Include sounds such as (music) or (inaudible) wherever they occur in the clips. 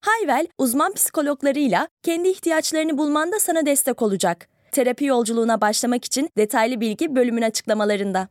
Hayvel, uzman psikologlarıyla kendi ihtiyaçlarını bulmanda sana destek olacak. Terapi yolculuğuna başlamak için detaylı bilgi bölümün açıklamalarında.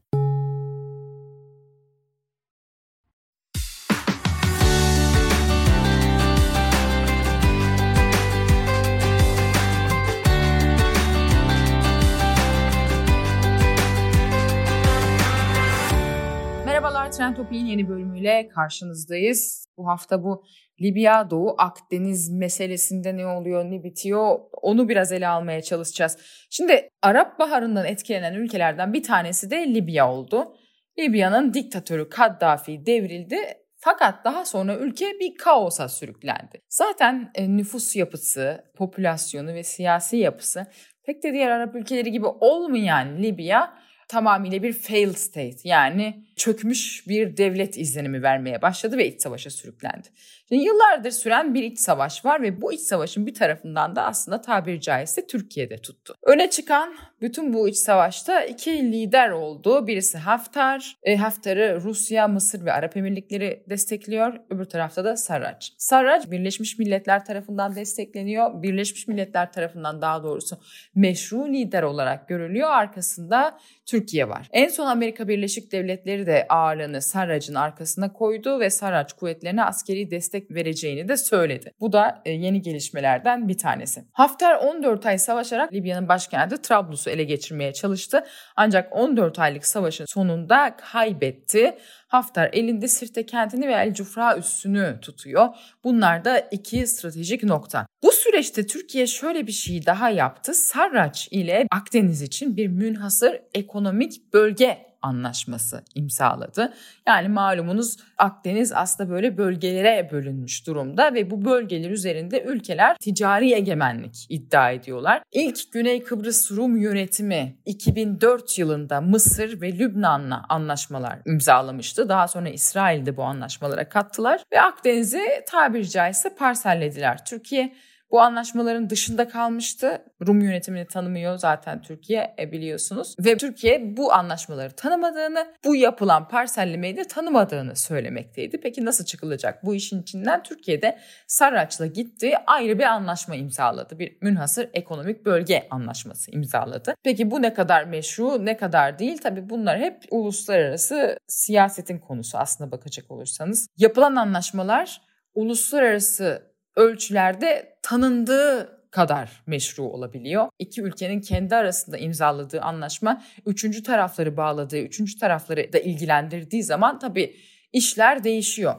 Merhabalar Trend Topi'nin yeni bölümüyle karşınızdayız. Bu hafta bu Libya, Doğu Akdeniz meselesinde ne oluyor, ne bitiyor onu biraz ele almaya çalışacağız. Şimdi Arap Baharı'ndan etkilenen ülkelerden bir tanesi de Libya oldu. Libya'nın diktatörü Kaddafi devrildi fakat daha sonra ülke bir kaosa sürüklendi. Zaten e, nüfus yapısı, popülasyonu ve siyasi yapısı pek de diğer Arap ülkeleri gibi olmayan Libya tamamıyla bir failed state yani çökmüş bir devlet izlenimi vermeye başladı ve iç savaşa sürüklendi. Şimdi yıllardır süren bir iç savaş var ve bu iç savaşın bir tarafından da aslında tabiri caizse Türkiye'de tuttu. Öne çıkan bütün bu iç savaşta iki lider oldu. Birisi Haftar. E, Haftar'ı Rusya, Mısır ve Arap Emirlikleri destekliyor. Öbür tarafta da Sarraj. Sarraj Birleşmiş Milletler tarafından destekleniyor. Birleşmiş Milletler tarafından daha doğrusu meşru lider olarak görülüyor. Arkasında Türkiye var. En son Amerika Birleşik Devletleri de ağırlığını Sarraj'ın arkasına koydu ve Sarraj kuvvetlerine askeri destek vereceğini de söyledi. Bu da e, yeni gelişmelerden bir tanesi. Haftar 14 ay savaşarak Libya'nın başkenti Trablus'u ele geçirmeye çalıştı. Ancak 14 aylık savaşın sonunda kaybetti. Haftar elinde Sirte kentini ve El Cufra üssünü tutuyor. Bunlar da iki stratejik nokta. Bu süreçte Türkiye şöyle bir şey daha yaptı. Sarraç ile Akdeniz için bir münhasır ekonomik bölge anlaşması imzaladı. Yani malumunuz Akdeniz aslında böyle bölgelere bölünmüş durumda ve bu bölgeler üzerinde ülkeler ticari egemenlik iddia ediyorlar. İlk Güney Kıbrıs Rum yönetimi 2004 yılında Mısır ve Lübnan'la anlaşmalar imzalamıştı. Daha sonra İsrail de bu anlaşmalara kattılar ve Akdeniz'i tabiri caizse parsellediler. Türkiye bu anlaşmaların dışında kalmıştı. Rum yönetimini tanımıyor zaten Türkiye e, biliyorsunuz. Ve Türkiye bu anlaşmaları tanımadığını, bu yapılan parsellemeyi de tanımadığını söylemekteydi. Peki nasıl çıkılacak bu işin içinden? Türkiye'de Sarraç'la gitti ayrı bir anlaşma imzaladı. Bir münhasır ekonomik bölge anlaşması imzaladı. Peki bu ne kadar meşru, ne kadar değil? Tabii bunlar hep uluslararası siyasetin konusu aslında bakacak olursanız. Yapılan anlaşmalar uluslararası ölçülerde tanındığı kadar meşru olabiliyor. İki ülkenin kendi arasında imzaladığı anlaşma üçüncü tarafları bağladığı, üçüncü tarafları da ilgilendirdiği zaman tabii işler değişiyor.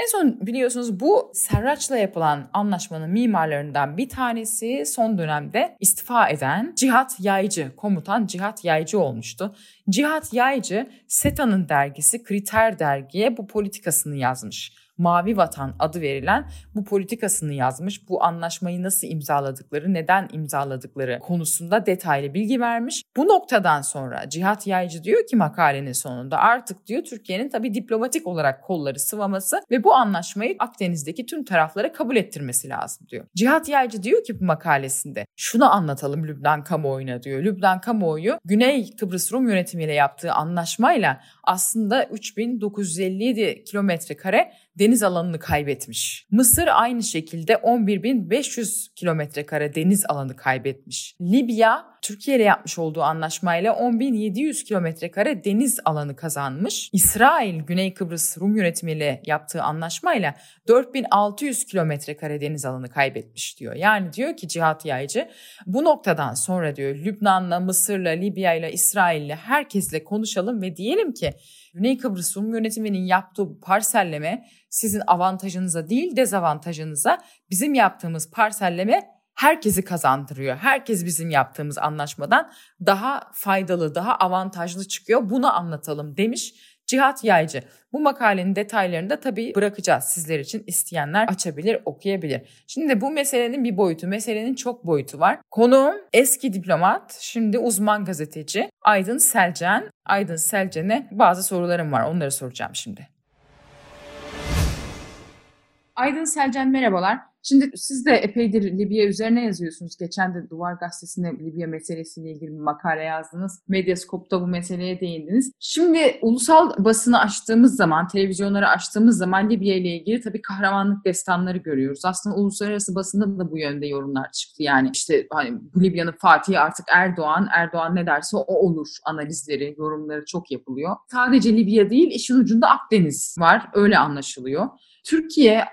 En son biliyorsunuz bu Serraç'la yapılan anlaşmanın mimarlarından bir tanesi son dönemde istifa eden Cihat Yaycı, komutan Cihat Yaycı olmuştu. Cihat Yaycı, SETA'nın dergisi Kriter dergiye bu politikasını yazmış. Mavi Vatan adı verilen bu politikasını yazmış. Bu anlaşmayı nasıl imzaladıkları, neden imzaladıkları konusunda detaylı bilgi vermiş. Bu noktadan sonra Cihat Yaycı diyor ki makalenin sonunda artık diyor Türkiye'nin tabii diplomatik olarak kolları sıvaması ve bu anlaşmayı Akdeniz'deki tüm taraflara kabul ettirmesi lazım diyor. Cihat Yaycı diyor ki bu makalesinde şunu anlatalım Lübnan kamuoyuna diyor. Lübnan kamuoyu Güney Kıbrıs Rum yönetimiyle yaptığı anlaşmayla aslında 3957 kilometre kare deniz alanını kaybetmiş. Mısır aynı şekilde 11.500 kilometre kare deniz alanı kaybetmiş. Libya Türkiye ile yapmış olduğu anlaşmayla 10.700 kilometre kare deniz alanı kazanmış. İsrail Güney Kıbrıs Rum yönetimiyle yaptığı anlaşmayla 4600 kilometre kare deniz alanı kaybetmiş diyor. Yani diyor ki Cihat Yaycı bu noktadan sonra diyor Lübnan'la, Mısır'la, Libya'yla, İsrail'le herkesle konuşalım ve diyelim ki Güney Kıbrıs Rum yönetiminin yaptığı parselleme sizin avantajınıza değil dezavantajınıza bizim yaptığımız parselleme herkesi kazandırıyor. Herkes bizim yaptığımız anlaşmadan daha faydalı, daha avantajlı çıkıyor. Bunu anlatalım demiş Cihat Yaycı. Bu makalenin detaylarını da tabii bırakacağız sizler için isteyenler açabilir, okuyabilir. Şimdi bu meselenin bir boyutu, meselenin çok boyutu var. Konuğum eski diplomat, şimdi uzman gazeteci Aydın Selcan. Aydın Selcan'e bazı sorularım var, onları soracağım şimdi. Aydın Selcan merhabalar. Şimdi siz de epeydir Libya üzerine yazıyorsunuz. Geçen de Duvar Gazetesi'nde Libya meselesiyle ilgili bir makale yazdınız. Medyaskop'ta bu meseleye değindiniz. Şimdi ulusal basını açtığımız zaman, televizyonları açtığımız zaman Libya ile ilgili tabii kahramanlık destanları görüyoruz. Aslında uluslararası basında da bu yönde yorumlar çıktı. Yani işte hani Libya'nın Fatihi artık Erdoğan, Erdoğan ne derse o olur analizleri, yorumları çok yapılıyor. Sadece Libya değil, işin ucunda Akdeniz var. Öyle anlaşılıyor. Türkiye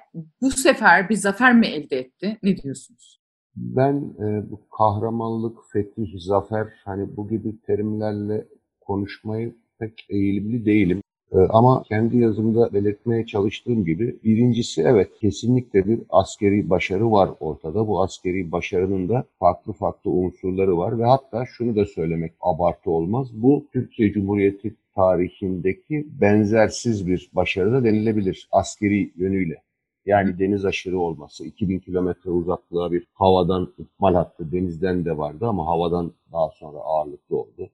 bu sefer bir zafer mi elde etti? Ne diyorsunuz? Ben e, bu kahramanlık, fetih, zafer hani bu gibi terimlerle konuşmayı pek eğilimli değilim. E, ama kendi yazımda belirtmeye çalıştığım gibi birincisi evet kesinlikle bir askeri başarı var ortada. Bu askeri başarının da farklı farklı unsurları var ve hatta şunu da söylemek abartı olmaz. Bu Türkiye Cumhuriyeti tarihindeki benzersiz bir başarı da denilebilir askeri yönüyle. Yani deniz aşırı olması, 2000 kilometre uzaklığa bir havadan ikmal hattı, denizden de vardı ama havadan daha sonra ağırlıklı oldu.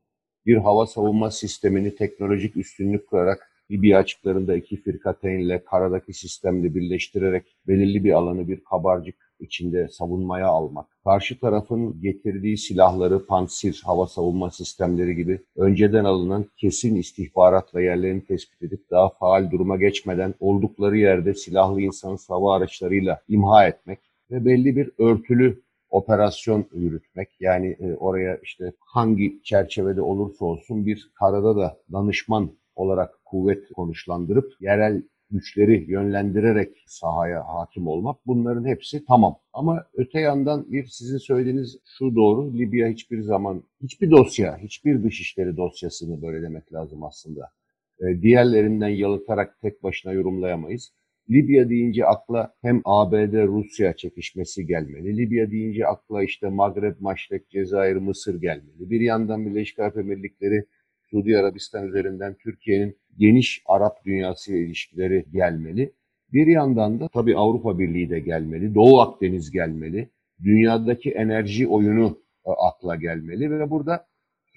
Bir hava savunma sistemini teknolojik üstünlük kurarak Libya açıklarında iki firkateynle karadaki sistemle birleştirerek belirli bir alanı bir kabarcık içinde savunmaya almak, karşı tarafın getirdiği silahları, pansir, hava savunma sistemleri gibi önceden alınan kesin istihbarat ve yerlerini tespit edip daha faal duruma geçmeden oldukları yerde silahlı insan hava araçlarıyla imha etmek ve belli bir örtülü operasyon yürütmek. Yani e, oraya işte hangi çerçevede olursa olsun bir karada da danışman olarak kuvvet konuşlandırıp yerel güçleri yönlendirerek sahaya hakim olmak bunların hepsi tamam. Ama öte yandan bir sizin söylediğiniz şu doğru Libya hiçbir zaman hiçbir dosya, hiçbir dışişleri dosyasını böyle demek lazım aslında. E, diğerlerinden yalıtarak tek başına yorumlayamayız. Libya deyince akla hem ABD-Rusya çekişmesi gelmeli. Libya deyince akla işte Magreb, Maşrek, Cezayir, Mısır gelmeli. Bir yandan Birleşik Arap Emirlikleri Suudi Arabistan üzerinden Türkiye'nin geniş Arap dünyası ile ilişkileri gelmeli. Bir yandan da tabii Avrupa Birliği de gelmeli, Doğu Akdeniz gelmeli, dünyadaki enerji oyunu e, akla gelmeli ve burada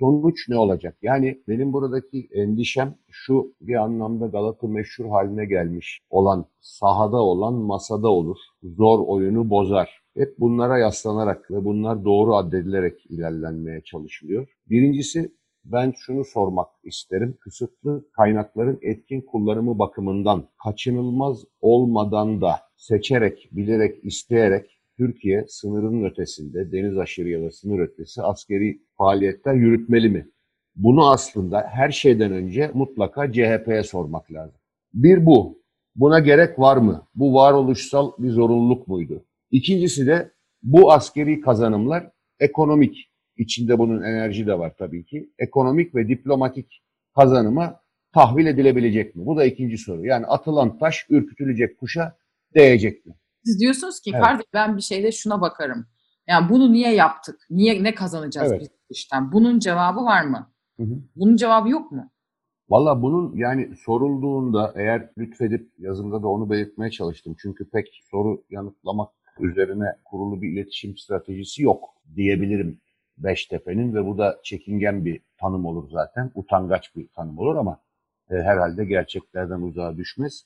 sonuç ne olacak? Yani benim buradaki endişem şu bir anlamda Galata meşhur haline gelmiş olan sahada olan masada olur. Zor oyunu bozar. Hep bunlara yaslanarak ve bunlar doğru addedilerek ilerlenmeye çalışılıyor. Birincisi ben şunu sormak isterim. Kısıtlı kaynakların etkin kullanımı bakımından kaçınılmaz olmadan da seçerek, bilerek, isteyerek Türkiye sınırının ötesinde, deniz aşırı ya da sınır ötesi askeri faaliyetler yürütmeli mi? Bunu aslında her şeyden önce mutlaka CHP'ye sormak lazım. Bir bu. Buna gerek var mı? Bu varoluşsal bir zorunluluk muydu? İkincisi de bu askeri kazanımlar ekonomik içinde bunun enerji de var tabii ki. Ekonomik ve diplomatik kazanıma tahvil edilebilecek mi? Bu da ikinci soru. Yani atılan taş ürkütülecek kuşa değecek mi? Siz diyorsunuz ki evet. kardeş ben bir şeyde şuna bakarım. Yani bunu niye yaptık? Niye ne kazanacağız evet. biz işten? Bunun cevabı var mı? Hı hı. Bunun cevabı yok mu? Valla bunun yani sorulduğunda eğer lütfedip yazımda da onu belirtmeye çalıştım. Çünkü pek soru yanıtlamak üzerine kurulu bir iletişim stratejisi yok diyebilirim Beştepe'nin ve bu da çekingen bir tanım olur zaten. Utangaç bir tanım olur ama e, herhalde gerçeklerden uzağa düşmez.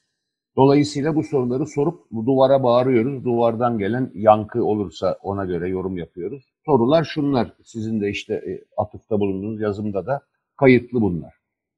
Dolayısıyla bu soruları sorup duvara bağırıyoruz. Duvardan gelen yankı olursa ona göre yorum yapıyoruz. Sorular şunlar. Sizin de işte e, atıfta bulunduğunuz yazımda da kayıtlı bunlar.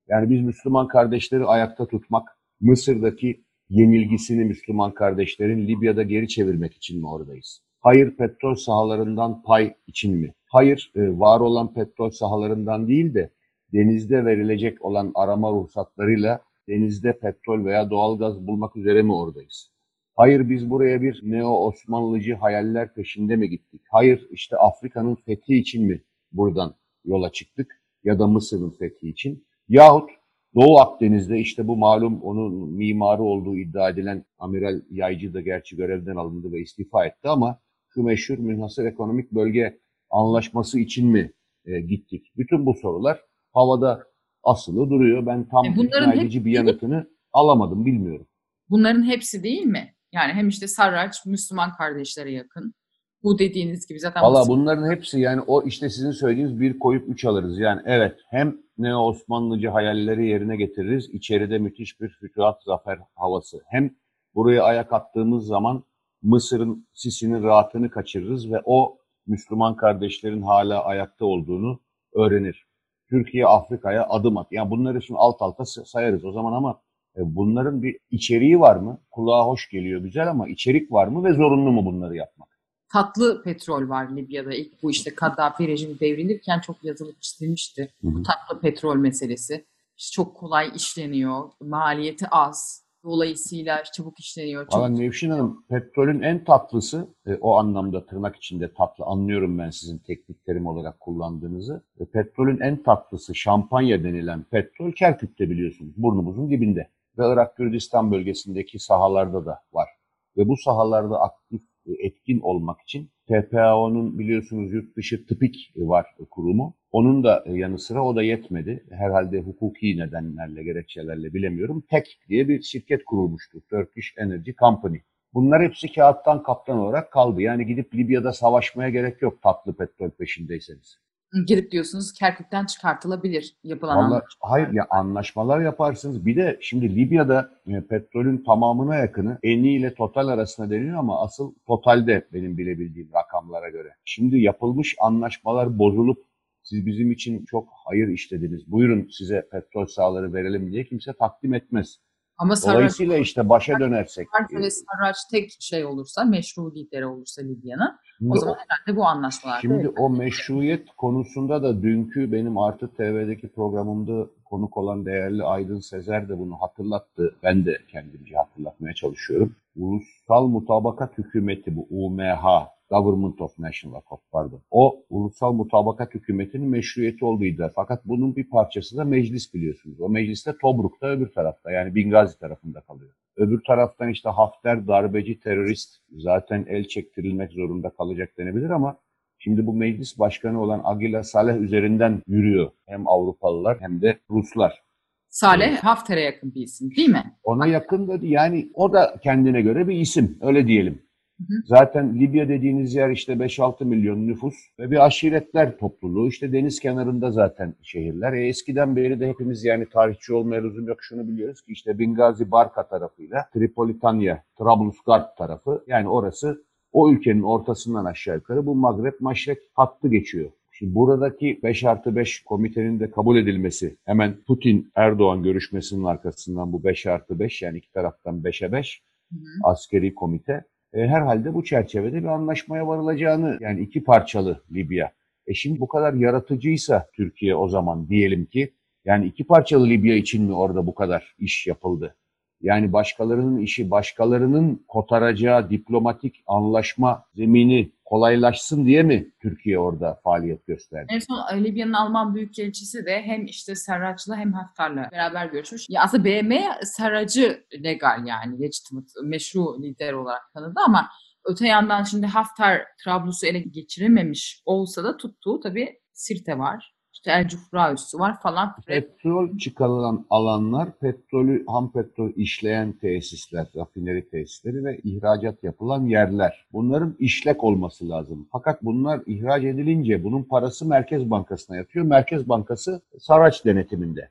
Yani biz Müslüman kardeşleri ayakta tutmak, Mısır'daki yenilgisini Müslüman kardeşlerin Libya'da geri çevirmek için mi oradayız? Hayır petrol sahalarından pay için mi? Hayır e, var olan petrol sahalarından değil de denizde verilecek olan arama ruhsatlarıyla denizde petrol veya doğalgaz bulmak üzere mi oradayız? Hayır biz buraya bir neo-Osmanlıcı hayaller peşinde mi gittik? Hayır işte Afrika'nın fethi için mi buradan yola çıktık? Ya da Mısır'ın fethi için? Yahut Doğu Akdeniz'de işte bu malum onun mimarı olduğu iddia edilen Amiral Yaycı da gerçi görevden alındı ve istifa etti ama şu meşhur münhasır ekonomik bölge anlaşması için mi e, gittik? Bütün bu sorular havada asılı duruyor. Ben tam E bunların ikna bir yanıtını alamadım bilmiyorum. Bunların hepsi değil mi? Yani hem işte Sarraç Müslüman kardeşlere yakın. Bu dediğiniz gibi zaten Valla bunların hepsi yani o işte sizin söylediğiniz bir koyup üç alırız. Yani evet hem Neo Osmanlıcı hayalleri yerine getiririz. İçeride müthiş bir fütuhat zafer havası. Hem buraya ayak attığımız zaman Mısır'ın Sisi'nin rahatını kaçırırız ve o Müslüman kardeşlerin hala ayakta olduğunu öğrenir. Türkiye Afrika'ya adım at. Yani bunları şimdi alt alta say- sayarız o zaman ama e, bunların bir içeriği var mı? Kulağa hoş geliyor güzel ama içerik var mı ve zorunlu mu bunları yapmak? tatlı petrol var Libya'da. İlk bu işte Kaddafi rejimi devrilirken çok yazılıp çizilmişti. Hı hı. Bu tatlı petrol meselesi. İşte çok kolay işleniyor. Maliyeti az. Dolayısıyla çabuk işleniyor. Valla Çabuk Nevşin Hanım petrolün en tatlısı e, o anlamda tırnak içinde tatlı anlıyorum ben sizin teknik terim olarak kullandığınızı. E, petrolün en tatlısı şampanya denilen petrol Kerkük'te biliyorsunuz burnumuzun dibinde. Ve Irak Kürdistan bölgesindeki sahalarda da var. Ve bu sahalarda aktif etkin olmak için TPAO'nun biliyorsunuz yurt dışı tıpik var kurumu. Onun da e, yanı sıra o da yetmedi. Herhalde hukuki nedenlerle, gerekçelerle bilemiyorum. TEK diye bir şirket kurulmuştu. Turkish Energy Company. Bunlar hepsi kağıttan kaptan olarak kaldı. Yani gidip Libya'da savaşmaya gerek yok tatlı petrol peşindeyseniz. Gidip diyorsunuz Kerkük'ten çıkartılabilir yapılan Vallahi anlaşma. hayır ya anlaşmalar yaparsınız. Bir de şimdi Libya'da e, petrolün tamamına yakını Eni ile Total arasında deniyor ama asıl Total'de benim bilebildiğim rakamlara göre. Şimdi yapılmış anlaşmalar bozulup siz bizim için çok hayır işlediniz. Buyurun size petrol sahaları verelim diye kimse takdim etmez. Ama Sarraç Dolayısıyla işte başa dönersek. ve Sarraç tek şey olursa, meşru lideri olursa Libya'nın o zaman herhalde bu anlaşmalar. Şimdi o meşruiyet konusunda da dünkü benim Artı TV'deki programımda konuk olan değerli Aydın Sezer de bunu hatırlattı. Ben de kendimce hatırlatmaya çalışıyorum. Ulusal Mutabakat Hükümeti bu UMH, Government of National Accord pardon. O ulusal mutabakat hükümetinin meşruiyeti olduğu iddia. Fakat bunun bir parçası da meclis biliyorsunuz. O meclis de Tobruk'ta öbür tarafta yani Bingazi tarafında kalıyor. Öbür taraftan işte Hafter darbeci terörist zaten el çektirilmek zorunda kalacak denebilir ama Şimdi bu meclis başkanı olan Agila Saleh üzerinden yürüyor. Hem Avrupalılar hem de Ruslar. Saleh Hafter'e yakın bir isim değil mi? Ona yakın da yani o da kendine göre bir isim öyle diyelim. Hı hı. Zaten Libya dediğiniz yer işte 5-6 milyon nüfus ve bir aşiretler topluluğu. İşte deniz kenarında zaten şehirler. E eskiden beri de hepimiz yani tarihçi olmaya lüzum yok şunu biliyoruz ki işte Bingazi Barka tarafıyla Tripolitania, Trablusgarp tarafı yani orası o ülkenin ortasından aşağı yukarı bu Magreb Maşrek hattı geçiyor. Şimdi buradaki 5 artı 5 komitenin de kabul edilmesi hemen Putin-Erdoğan görüşmesinin arkasından bu 5 artı 5 yani iki taraftan 5'e 5 Hı hı. askeri komite e, herhalde bu çerçevede bir anlaşmaya varılacağını yani iki parçalı Libya. E şimdi bu kadar yaratıcıysa Türkiye o zaman diyelim ki yani iki parçalı Libya için mi orada bu kadar iş yapıldı? Yani başkalarının işi, başkalarının kotaracağı diplomatik anlaşma zemini kolaylaşsın diye mi Türkiye orada faaliyet gösterdi? En son Libya'nın Alman Büyükelçisi de hem işte Serraç'la hem Haftar'la beraber görüşmüş. Ya aslında BM Serrac'ı legal yani legitimate, meşru lider olarak tanıdı ama öte yandan şimdi Haftar Trablus'u ele geçirememiş olsa da tuttuğu tabii Sirte var. İşte El Cufra üssü var falan. Petrol çıkarılan alanlar, petrolü, ham petrol işleyen tesisler, rafineri tesisleri ve ihracat yapılan yerler. Bunların işlek olması lazım. Fakat bunlar ihraç edilince bunun parası Merkez Bankası'na yatıyor. Merkez Bankası Saraç denetiminde.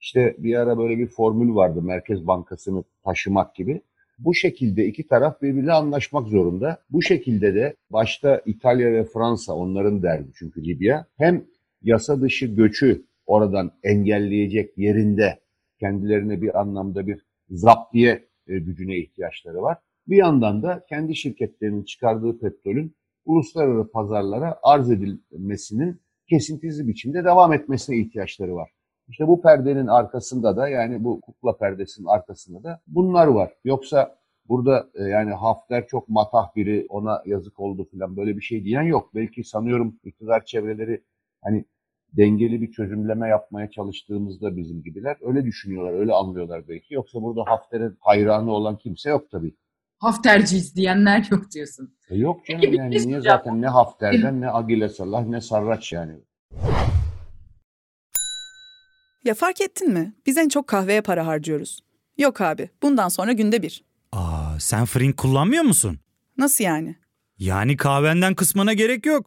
İşte bir ara böyle bir formül vardı Merkez Bankası'nı taşımak gibi. Bu şekilde iki taraf birbiriyle anlaşmak zorunda. Bu şekilde de başta İtalya ve Fransa onların derdi çünkü Libya hem yasa dışı göçü oradan engelleyecek yerinde kendilerine bir anlamda bir zaptiye e, gücüne ihtiyaçları var. Bir yandan da kendi şirketlerinin çıkardığı petrolün uluslararası pazarlara arz edilmesinin kesintisiz biçimde devam etmesine ihtiyaçları var. İşte bu perdenin arkasında da yani bu kukla perdesinin arkasında da bunlar var. Yoksa burada e, yani Hafter çok matah biri ona yazık oldu falan böyle bir şey diyen yok. Belki sanıyorum iktidar çevreleri hani dengeli bir çözümleme yapmaya çalıştığımızda bizim gibiler öyle düşünüyorlar, öyle anlıyorlar belki. Yoksa burada Hafter'e hayranı olan kimse yok tabii. Hafterciyiz diyenler yok diyorsun. E yok canım Peki yani şey niye zaten ne Hafter'den ne Agile Salah ne Sarraç yani. Ya fark ettin mi? Biz en çok kahveye para harcıyoruz. Yok abi, bundan sonra günde bir. Aa, sen Frink kullanmıyor musun? Nasıl yani? Yani kahvenden kısmına gerek yok.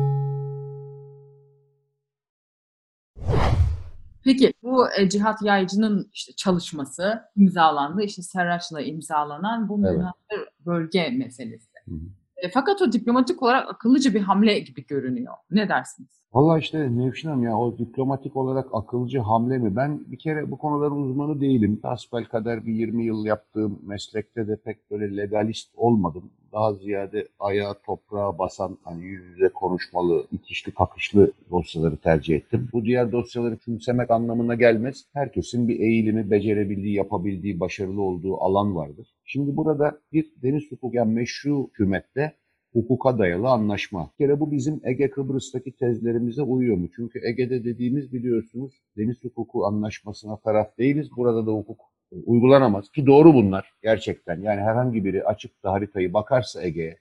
Peki bu e, Cihat Yaycı'nın işte çalışması imzalandı. İşte Serraç'la imzalanan bu Evet. bölge meselesi. Hı hı. E, fakat o diplomatik olarak akıllıca bir hamle gibi görünüyor. Ne dersiniz? Valla işte Nevşin Hanım ya o diplomatik olarak akılcı hamle mi? Ben bir kere bu konuların uzmanı değilim. Hasbelkader bir 20 yıl yaptığım meslekte de pek böyle legalist olmadım. Daha ziyade ayağa toprağa basan hani yüz yüze konuşmalı, itişli kakışlı dosyaları tercih ettim. Bu diğer dosyaları küçümsemek anlamına gelmez. Herkesin bir eğilimi, becerebildiği, yapabildiği, başarılı olduğu alan vardır. Şimdi burada bir deniz hukuku yani meşru hükümette hukuka dayalı anlaşma. Bir kere bu bizim Ege Kıbrıs'taki tezlerimize uyuyor mu? Çünkü Ege'de dediğimiz biliyorsunuz deniz hukuku anlaşmasına taraf değiliz. Burada da hukuk e, uygulanamaz. Ki doğru bunlar gerçekten. Yani herhangi biri açıp da haritayı bakarsa Ege'ye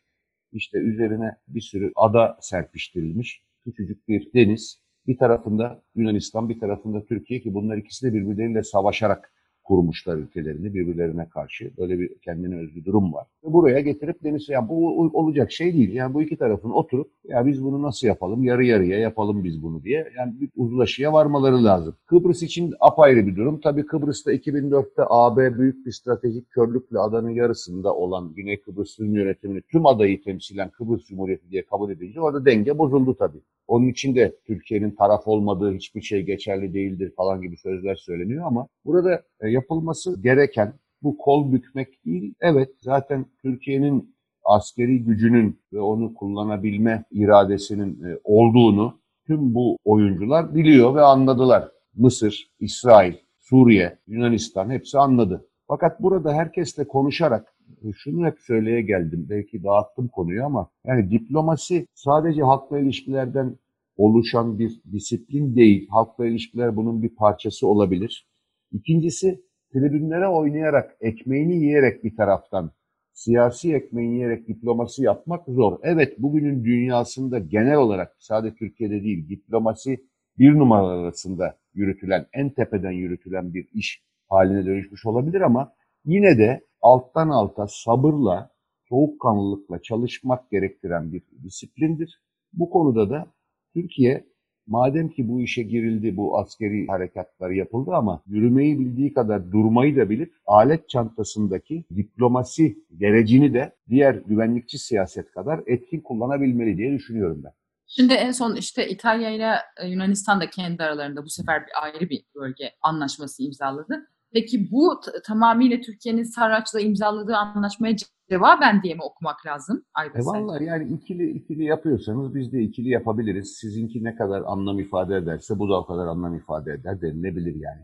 işte üzerine bir sürü ada serpiştirilmiş. Küçücük bir deniz. Bir tarafında Yunanistan, bir tarafında Türkiye ki bunlar ikisi de birbirleriyle savaşarak kurmuşlar ülkelerini birbirlerine karşı. Böyle bir kendine özgü durum var. Buraya getirip deniz, yani bu olacak şey değil. Yani bu iki tarafın oturup ya biz bunu nasıl yapalım, yarı yarıya yapalım biz bunu diye yani bir uzlaşıya varmaları lazım. Kıbrıs için apayrı bir durum. Tabii Kıbrıs'ta 2004'te AB büyük bir stratejik körlükle adanın yarısında olan Güney Kıbrıs yönetimini tüm adayı temsilen Kıbrıs Cumhuriyeti diye kabul edince orada denge bozuldu tabii. Onun için de Türkiye'nin taraf olmadığı hiçbir şey geçerli değildir falan gibi sözler söyleniyor ama burada e, yapılması gereken bu kol bükmek değil. Evet zaten Türkiye'nin askeri gücünün ve onu kullanabilme iradesinin e, olduğunu tüm bu oyuncular biliyor ve anladılar. Mısır, İsrail, Suriye, Yunanistan hepsi anladı. Fakat burada herkesle konuşarak şunu hep söyleye geldim. Belki dağıttım konuyu ama yani diplomasi sadece halkla ilişkilerden oluşan bir disiplin değil. Halkla ilişkiler bunun bir parçası olabilir. İkincisi tribünlere oynayarak, ekmeğini yiyerek bir taraftan siyasi ekmeğini yiyerek diplomasi yapmak zor. Evet bugünün dünyasında genel olarak sadece Türkiye'de değil diplomasi bir numaralar arasında yürütülen, en tepeden yürütülen bir iş haline dönüşmüş olabilir ama yine de alttan alta sabırla, soğukkanlılıkla çalışmak gerektiren bir disiplindir. Bu konuda da Türkiye madem ki bu işe girildi, bu askeri harekatlar yapıldı ama yürümeyi bildiği kadar durmayı da bilip alet çantasındaki diplomasi gerecini de diğer güvenlikçi siyaset kadar etkin kullanabilmeli diye düşünüyorum ben. Şimdi en son işte İtalya ile Yunanistan da kendi aralarında bu sefer bir ayrı bir bölge anlaşması imzaladı. Peki bu tamamıyla Türkiye'nin Sarraç'la imzaladığı anlaşmaya cevaben diye mi okumak lazım? E sen. vallahi yani ikili ikili yapıyorsanız biz de ikili yapabiliriz. Sizinki ne kadar anlam ifade ederse bu da o kadar anlam ifade eder denilebilir yani.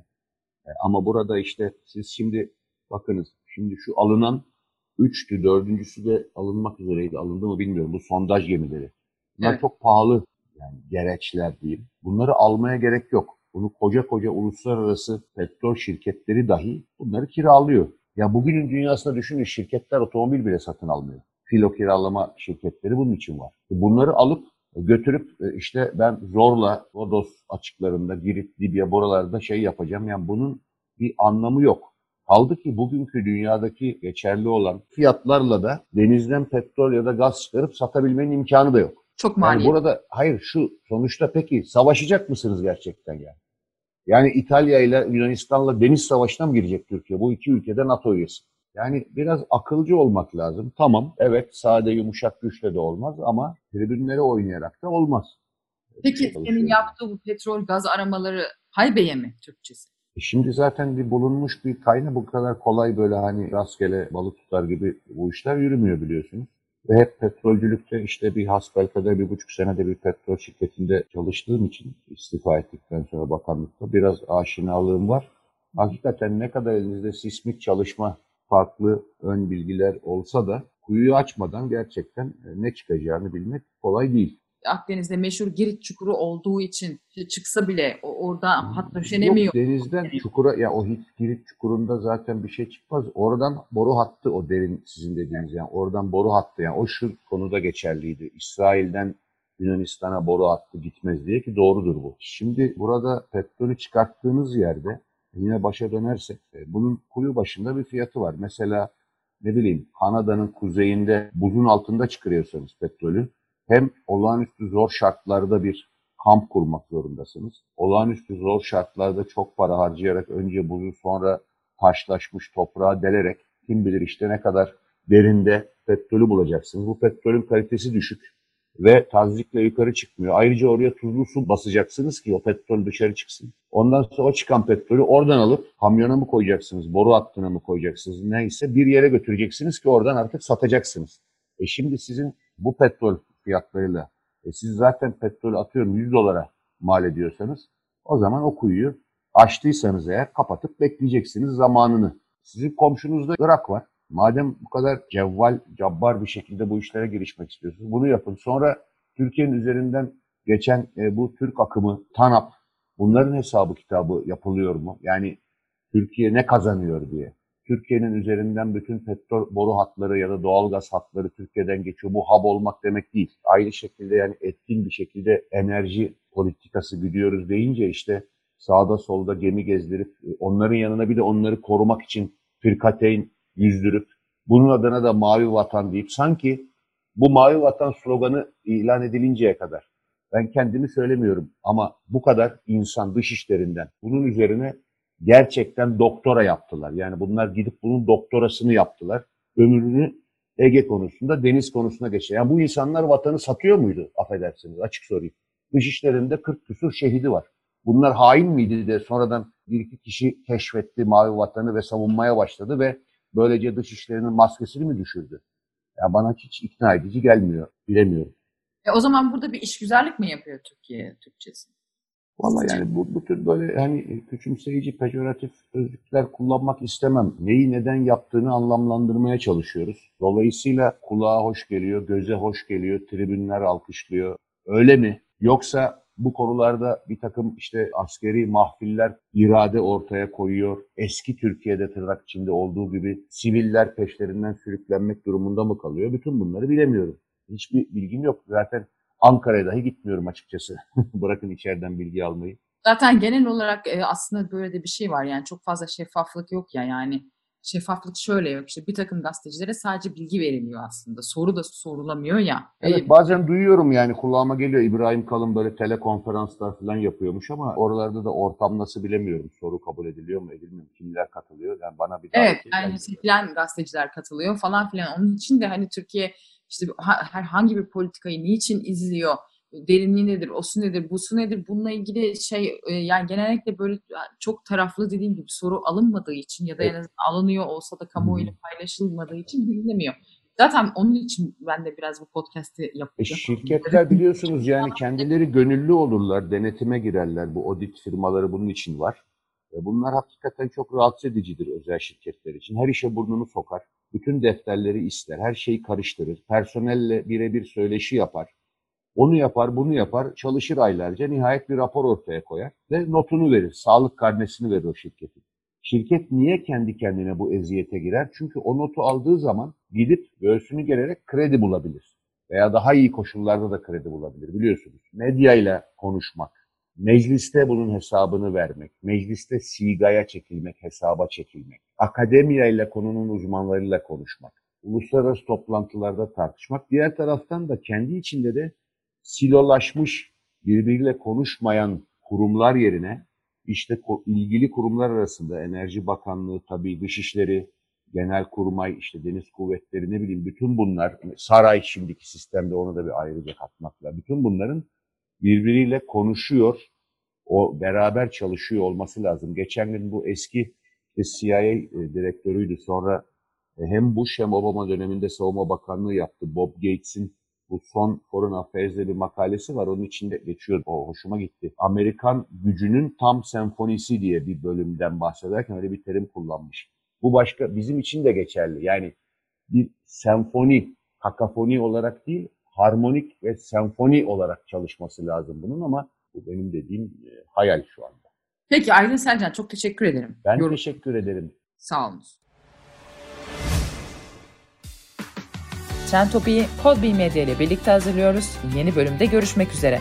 E, ama burada işte siz şimdi bakınız şimdi şu alınan üçtü, dördüncüsü de alınmak üzereydi. Alındı mı bilmiyorum. Bu sondaj gemileri. Bunlar Evet. çok pahalı yani gereçler diyeyim. Bunları almaya gerek yok. Bunu koca koca uluslararası petrol şirketleri dahi bunları kiralıyor. Ya bugünün dünyasında düşünün şirketler otomobil bile satın almıyor. Filo kiralama şirketleri bunun için var. Bunları alıp götürüp e, işte ben zorla Rodos açıklarında Girit, Libya buralarda şey yapacağım. Yani bunun bir anlamı yok. Kaldı ki bugünkü dünyadaki geçerli olan fiyatlarla da denizden petrol ya da gaz çıkarıp satabilmenin imkanı da yok. Çok Yani maliyetli. burada hayır şu sonuçta peki savaşacak mısınız gerçekten yani? Yani İtalya ile Yunanistan'la deniz savaşına mı girecek Türkiye? Bu iki ülkede NATO üyesi. Yani biraz akılcı olmak lazım. Tamam evet sade yumuşak güçle de olmaz ama tribünlere oynayarak da olmaz. Peki senin Çalışıyorum. yaptığı bu petrol gaz aramaları Haybeye mi Türkçesi? E şimdi zaten bir bulunmuş bir kayna bu kadar kolay böyle hani rastgele balık tutar gibi bu işler yürümüyor biliyorsunuz. Ve hep petrolcülükte işte bir hasbelkader bir buçuk senede bir petrol şirketinde çalıştığım için istifa ettikten sonra bakanlıkta biraz aşinalığım var. Hakikaten ne kadar elinizde sismik çalışma farklı ön bilgiler olsa da kuyuyu açmadan gerçekten ne çıkacağını bilmek kolay değil. Akdeniz'de meşhur Girit çukuru olduğu için çıksa bile orada hat döşenemiyor. Yok denizden çukura ya o Girit çukurunda zaten bir şey çıkmaz. Oradan boru hattı o derin sizin dediğiniz yani oradan boru hattı yani o şu konuda geçerliydi. İsrail'den Yunanistan'a boru hattı gitmez diye ki doğrudur bu. Şimdi burada petrolü çıkarttığınız yerde yine başa dönersek e, bunun kuyu başında bir fiyatı var. Mesela ne bileyim Kanada'nın kuzeyinde buzun altında çıkarıyorsanız petrolü hem olağanüstü zor şartlarda bir kamp kurmak zorundasınız. Olağanüstü zor şartlarda çok para harcayarak önce buzu sonra taşlaşmış toprağa delerek kim bilir işte ne kadar derinde petrolü bulacaksınız. Bu petrolün kalitesi düşük ve tazikle yukarı çıkmıyor. Ayrıca oraya tuzlu su basacaksınız ki o petrol dışarı çıksın. Ondan sonra çıkan petrolü oradan alıp kamyona mı koyacaksınız, boru hattına mı koyacaksınız neyse bir yere götüreceksiniz ki oradan artık satacaksınız. E şimdi sizin bu petrol fiyatlarıyla e siz zaten petrolü atıyorum 100 dolara mal ediyorsanız o zaman o kuyuyu açtıysanız eğer kapatıp bekleyeceksiniz zamanını. Sizin komşunuzda Irak var. Madem bu kadar cevval, cabbar bir şekilde bu işlere girişmek istiyorsunuz bunu yapın. Sonra Türkiye'nin üzerinden geçen e, bu Türk akımı, TANAP bunların hesabı kitabı yapılıyor mu? Yani Türkiye ne kazanıyor diye. Türkiye'nin üzerinden bütün petrol boru hatları ya da doğalgaz hatları Türkiye'den geçiyor. Bu hub olmak demek değil. Aynı şekilde yani etkin bir şekilde enerji politikası gidiyoruz deyince işte sağda solda gemi gezdirip e, onların yanına bir de onları korumak için firkateyn yüzdürüp bunun adına da mavi vatan deyip sanki bu mavi vatan sloganı ilan edilinceye kadar ben kendimi söylemiyorum ama bu kadar insan dış işlerinden bunun üzerine gerçekten doktora yaptılar. Yani bunlar gidip bunun doktorasını yaptılar. Ömrünü Ege konusunda, deniz konusuna geçti. Yani bu insanlar vatanı satıyor muydu? Affedersiniz açık sorayım. Dış işlerinde 40 küsur şehidi var. Bunlar hain miydi de sonradan bir iki kişi keşfetti mavi vatanı ve savunmaya başladı ve böylece dış işlerinin maskesini mi düşürdü? Ya yani bana hiç ikna edici gelmiyor. Bilemiyorum. E o zaman burada bir işgüzarlık mı yapıyor Türkiye Türkçesi? Valla yani bu, bu tür böyle hani küçümseyici, pejoratif sözcükler kullanmak istemem. Neyi neden yaptığını anlamlandırmaya çalışıyoruz. Dolayısıyla kulağa hoş geliyor, göze hoş geliyor, tribünler alkışlıyor. Öyle mi? Yoksa bu konularda bir takım işte askeri mahfiller irade ortaya koyuyor. Eski Türkiye'de tırnak içinde olduğu gibi siviller peşlerinden sürüklenmek durumunda mı kalıyor? Bütün bunları bilemiyorum. Hiçbir bilgim yok. Zaten Ankara'ya dahi gitmiyorum açıkçası. (laughs) Bırakın içeriden bilgi almayı. Zaten genel olarak e, aslında böyle de bir şey var. Yani çok fazla şeffaflık yok ya. Yani şeffaflık şöyle yok. İşte bir takım gazetecilere sadece bilgi veriliyor aslında. Soru da sorulamıyor ya. Evet ee, bazen duyuyorum yani kulağıma geliyor. İbrahim Kalın böyle telekonferanslar falan yapıyormuş ama oralarda da ortam nasıl bilemiyorum. Soru kabul ediliyor mu edilmiyor mu? Kimler katılıyor? Yani bana bir Evet yani seçilen gazeteciler katılıyor falan filan. Onun için de hani Türkiye işte herhangi bir politikayı niçin izliyor, derinliği nedir, o su nedir, bu su nedir bununla ilgili şey e, yani genellikle böyle çok taraflı dediğim gibi soru alınmadığı için ya da en azından alınıyor olsa da kamuoyuyla paylaşılmadığı için bilinemiyor. Zaten onun için ben de biraz bu podcast'i yapacağım. E şirketler (laughs) biliyorsunuz yani kendileri gönüllü olurlar, denetime girerler. Bu audit firmaları bunun için var. Bunlar hakikaten çok rahatsız edicidir özel şirketler için. Her işe burnunu sokar. Bütün defterleri ister. Her şeyi karıştırır. Personelle birebir söyleşi yapar. Onu yapar, bunu yapar. Çalışır aylarca. Nihayet bir rapor ortaya koyar. Ve notunu verir. Sağlık karnesini verir o şirketin. Şirket niye kendi kendine bu eziyete girer? Çünkü o notu aldığı zaman gidip göğsünü gererek kredi bulabilir. Veya daha iyi koşullarda da kredi bulabilir biliyorsunuz. Medyayla konuşmak, Mecliste bunun hesabını vermek, mecliste sigaya çekilmek, hesaba çekilmek, akademiya konunun uzmanlarıyla konuşmak, uluslararası toplantılarda tartışmak, diğer taraftan da kendi içinde de silolaşmış, birbiriyle konuşmayan kurumlar yerine işte ilgili kurumlar arasında Enerji Bakanlığı, tabii Dışişleri, Genel Kurmay, işte Deniz Kuvvetleri ne bileyim bütün bunlar, saray şimdiki sistemde onu da bir ayrıca katmakla, bütün bunların birbiriyle konuşuyor, o beraber çalışıyor olması lazım. Geçen gün bu eski CIA e, direktörüydü. Sonra e, hem Bush hem Obama döneminde savunma bakanlığı yaptı. Bob Gates'in bu son Foreign Affairs'de bir makalesi var. Onun içinde geçiyor. O hoşuma gitti. Amerikan gücünün tam senfonisi diye bir bölümden bahsederken öyle bir terim kullanmış. Bu başka bizim için de geçerli. Yani bir senfoni, kakafoni olarak değil, harmonik ve senfoni olarak çalışması lazım bunun ama bu benim dediğim e, hayal şu anda. Peki Aydın Selcan çok teşekkür ederim. Ben Yorum. teşekkür ederim. Sağ olun. Trend Topi'yi Podbi Medya ile birlikte hazırlıyoruz. Yeni bölümde görüşmek üzere.